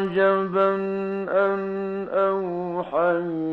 عجبا أن أوحينا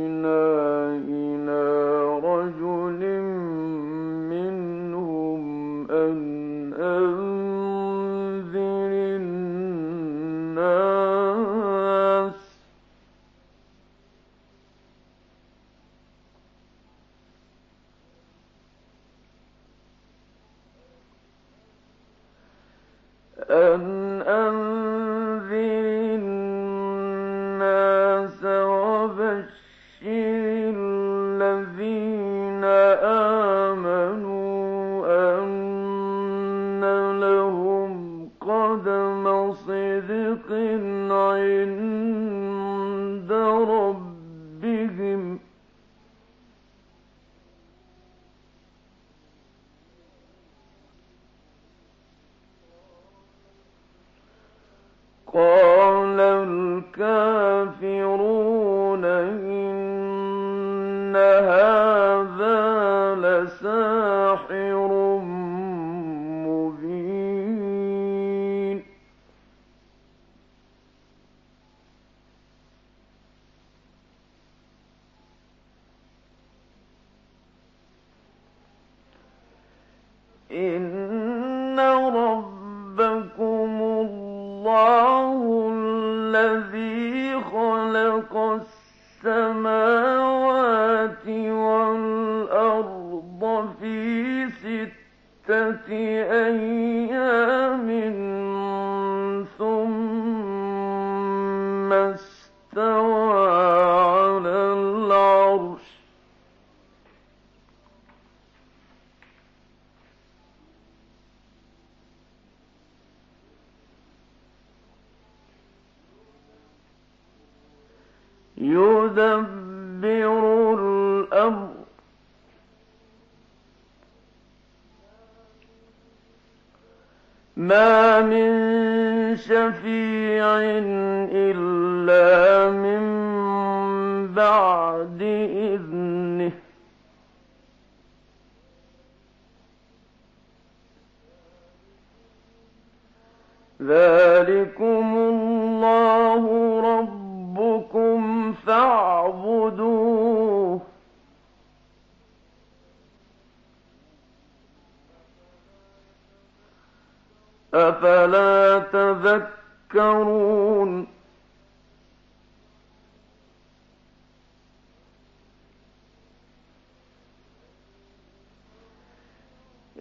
Oh. يدبر الأمر. ما من شفيع إلا من بعد إذنه. ذلكم الله فاعبدوه. أفلا تذكرون؟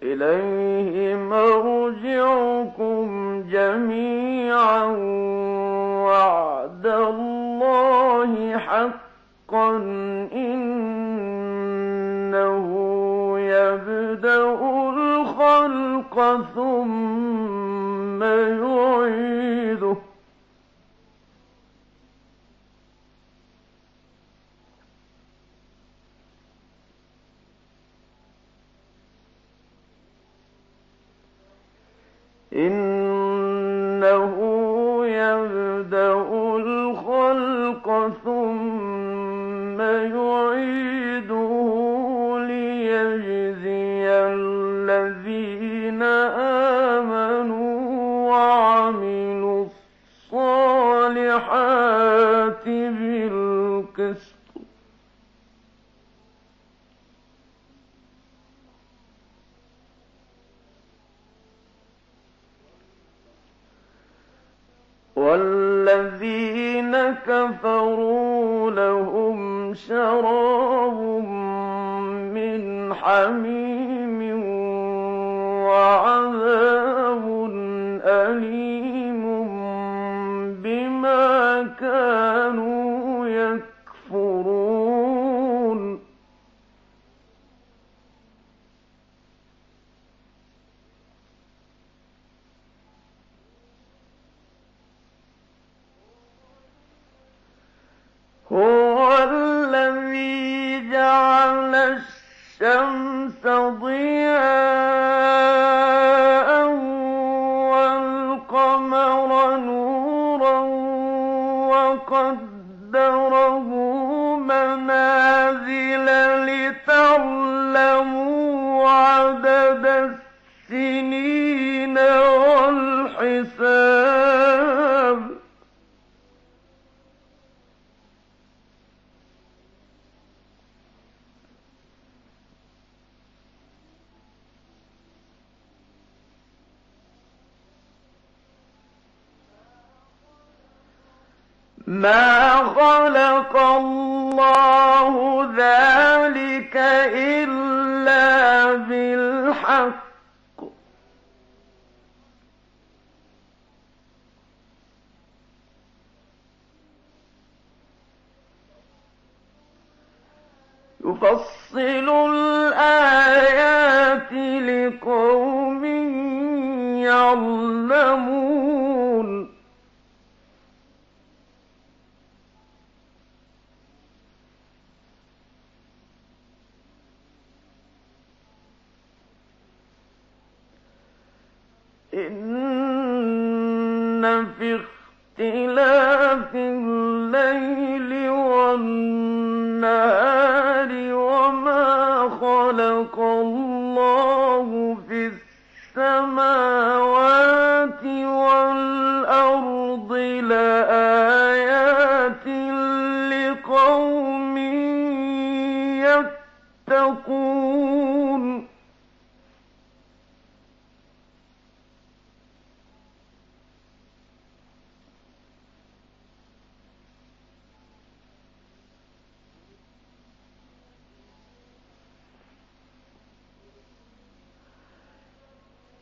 إليه مرجعكم جميعا وعد الله إنه يبدأ الخلق ثم يعيده. إنه يبدأ الخلق ثم الذين آمنوا وعملوا الصالحات بالقسط. والذين كفروا يفصل الآيات لقوم يعلمون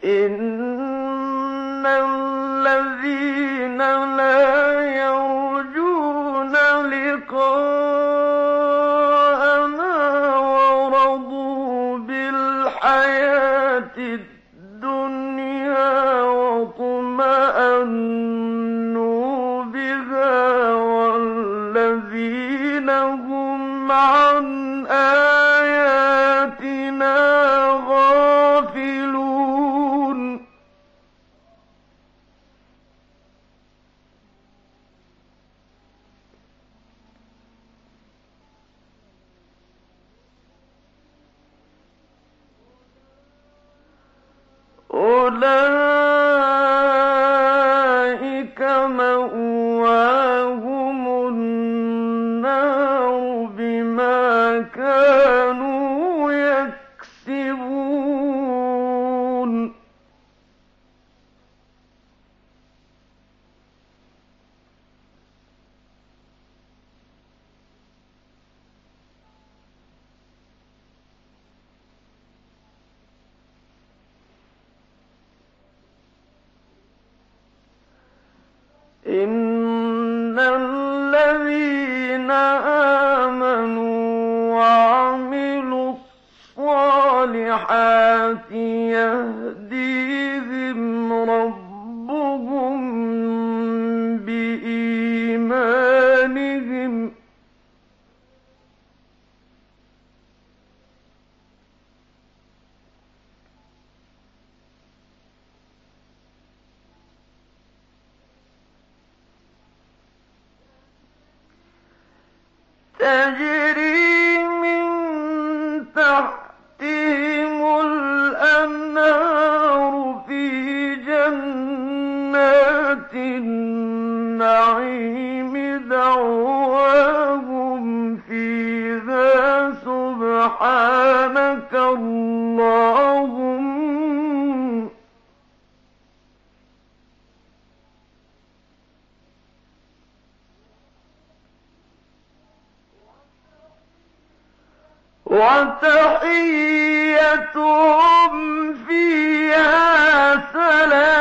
إن لن تجري فيها سلام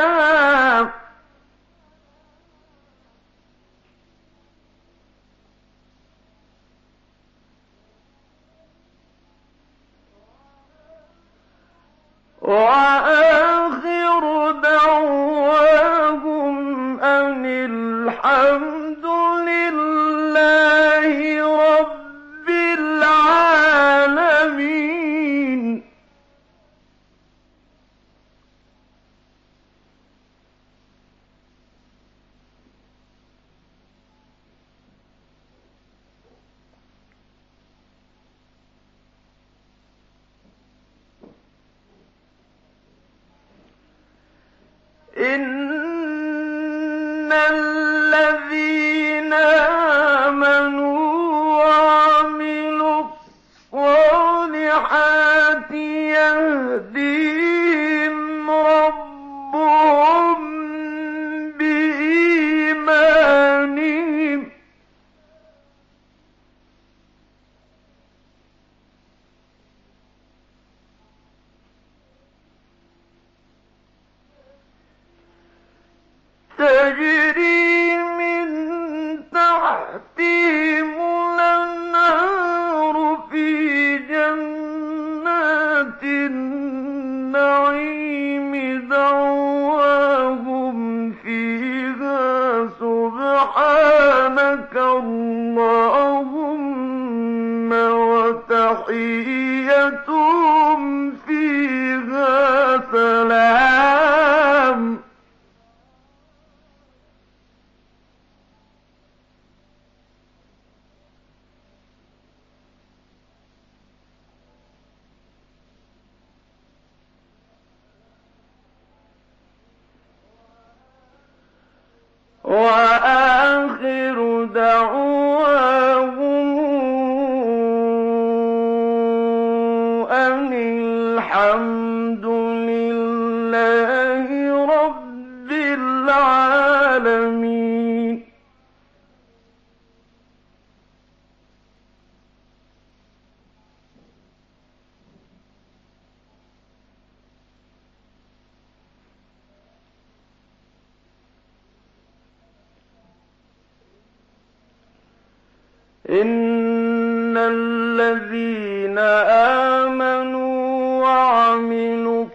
وعملوا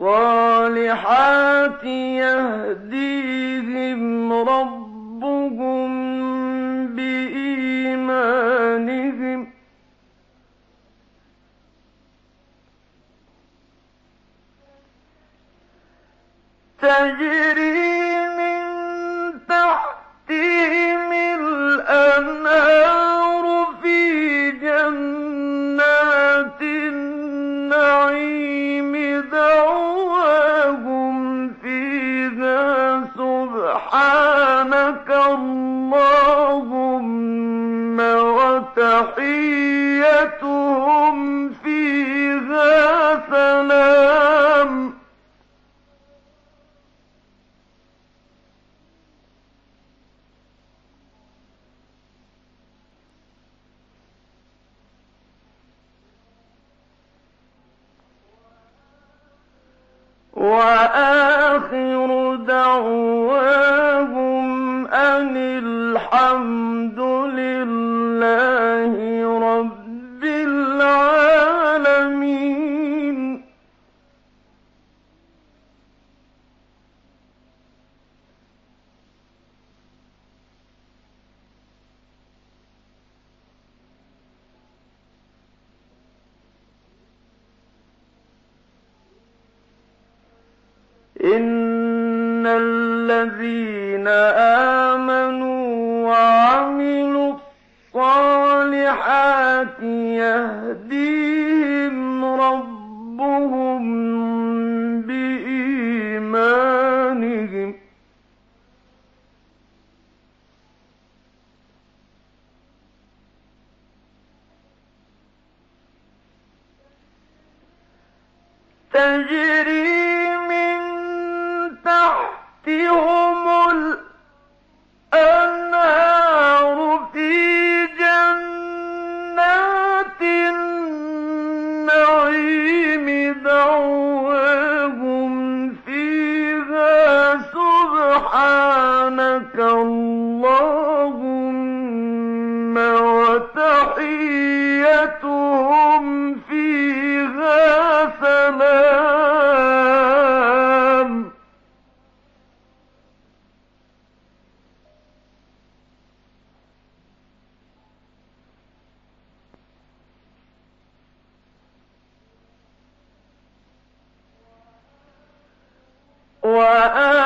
الصالحات يهديهم ربهم بإيمانهم تجري من تحتهم الأنهار سبحانك اللهم وتحيتهم فيها سلام. وأن تجري من تحتهم وآخر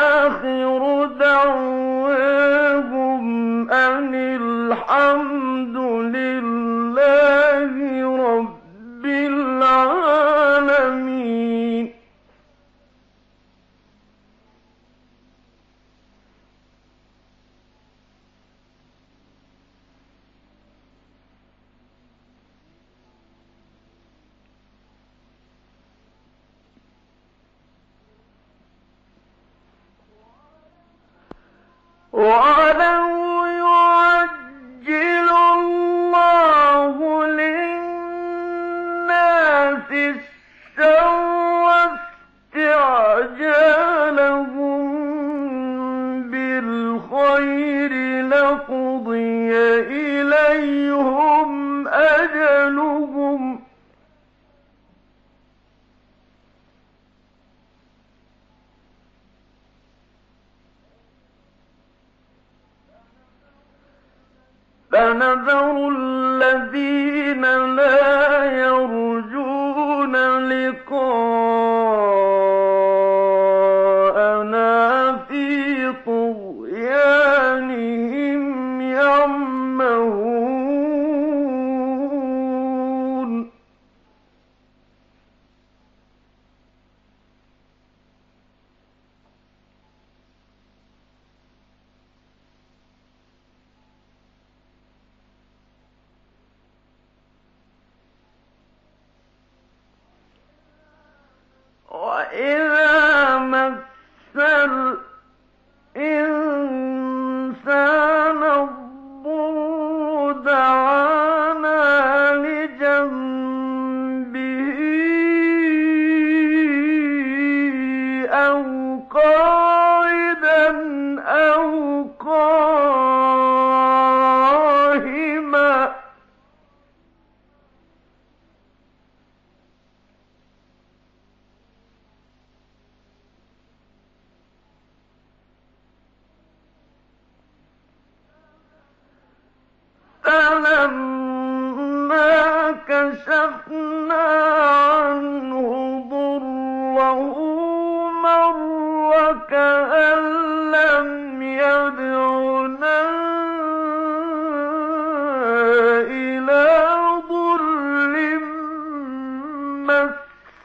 أجلهم؟ فنذر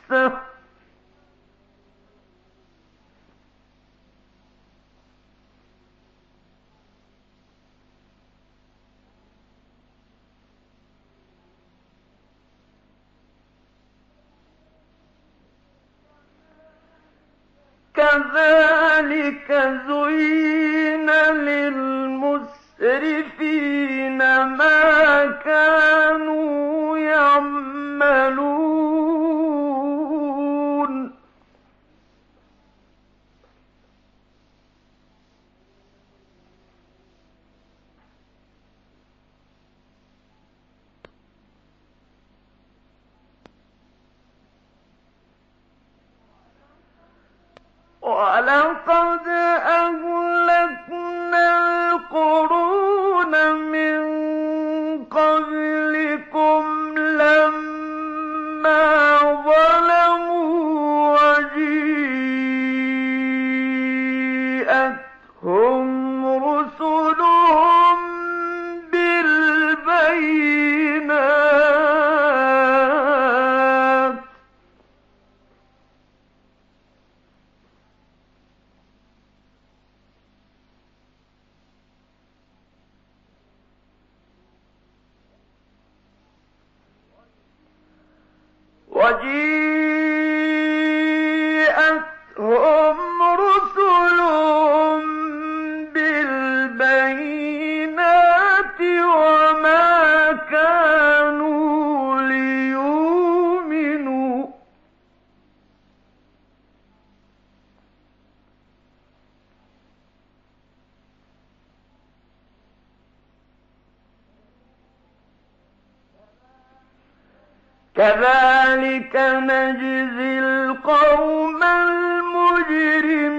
مسه كذلك كذلك نجزي القوم المجرمين.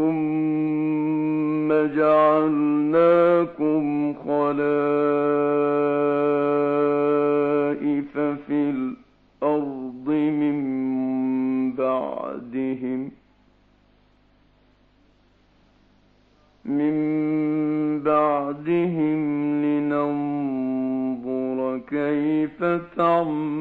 ثم جعلناكم خلائف في الأرض من بعدهم من بعدهم لننظر كيف تعمل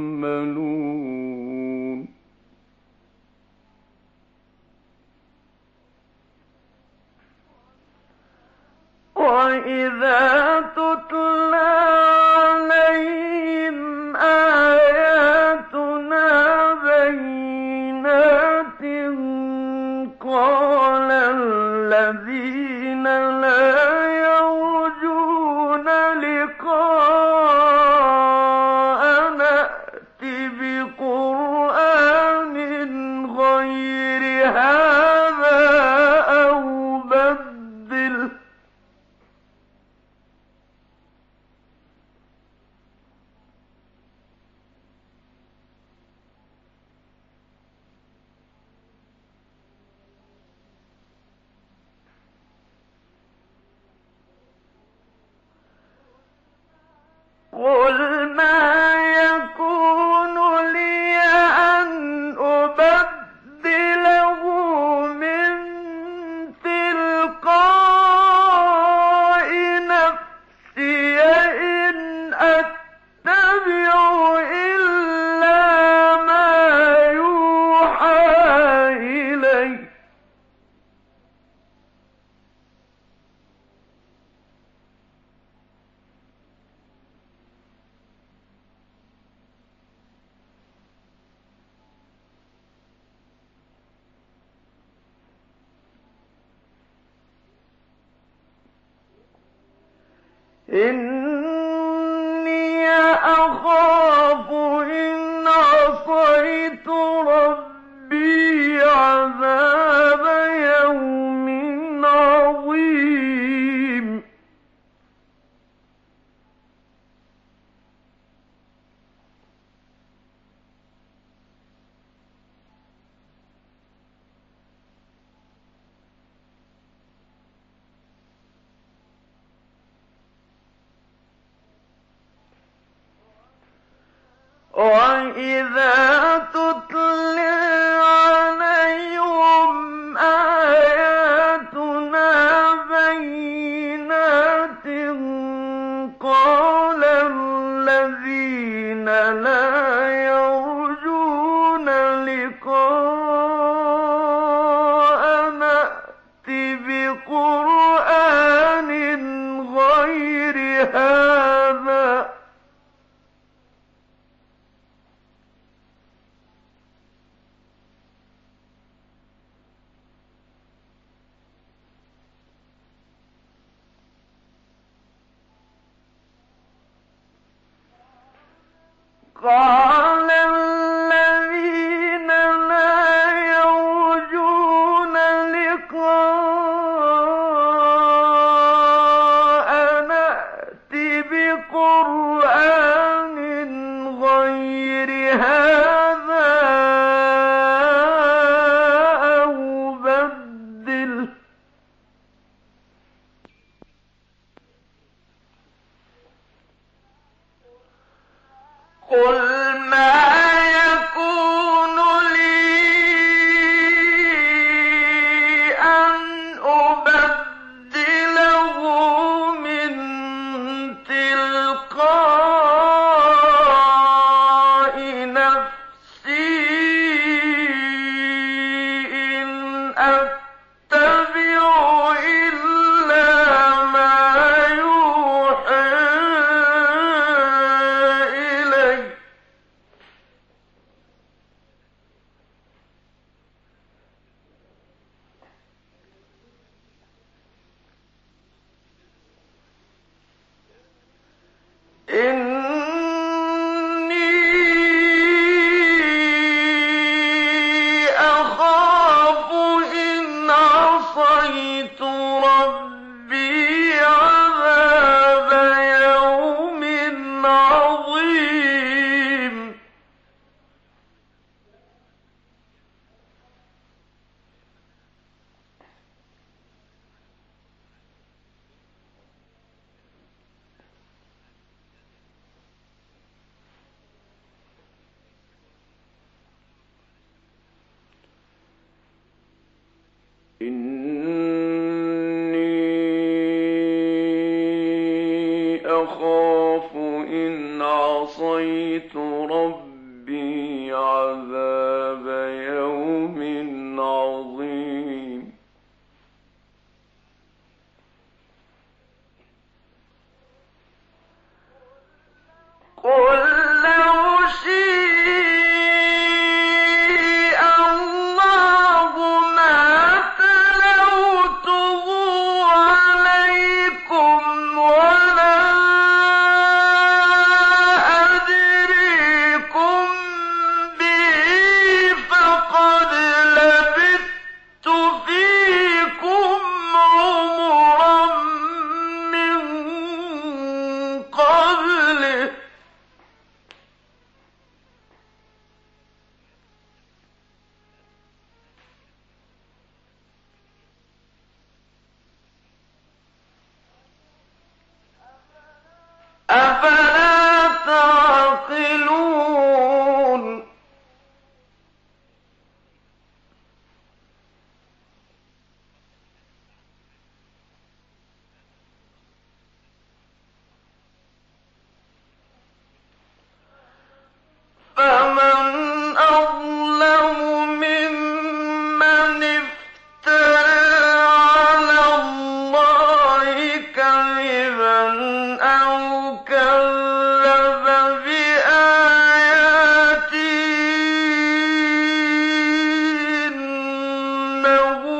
إذا وإذا God. الله العظيم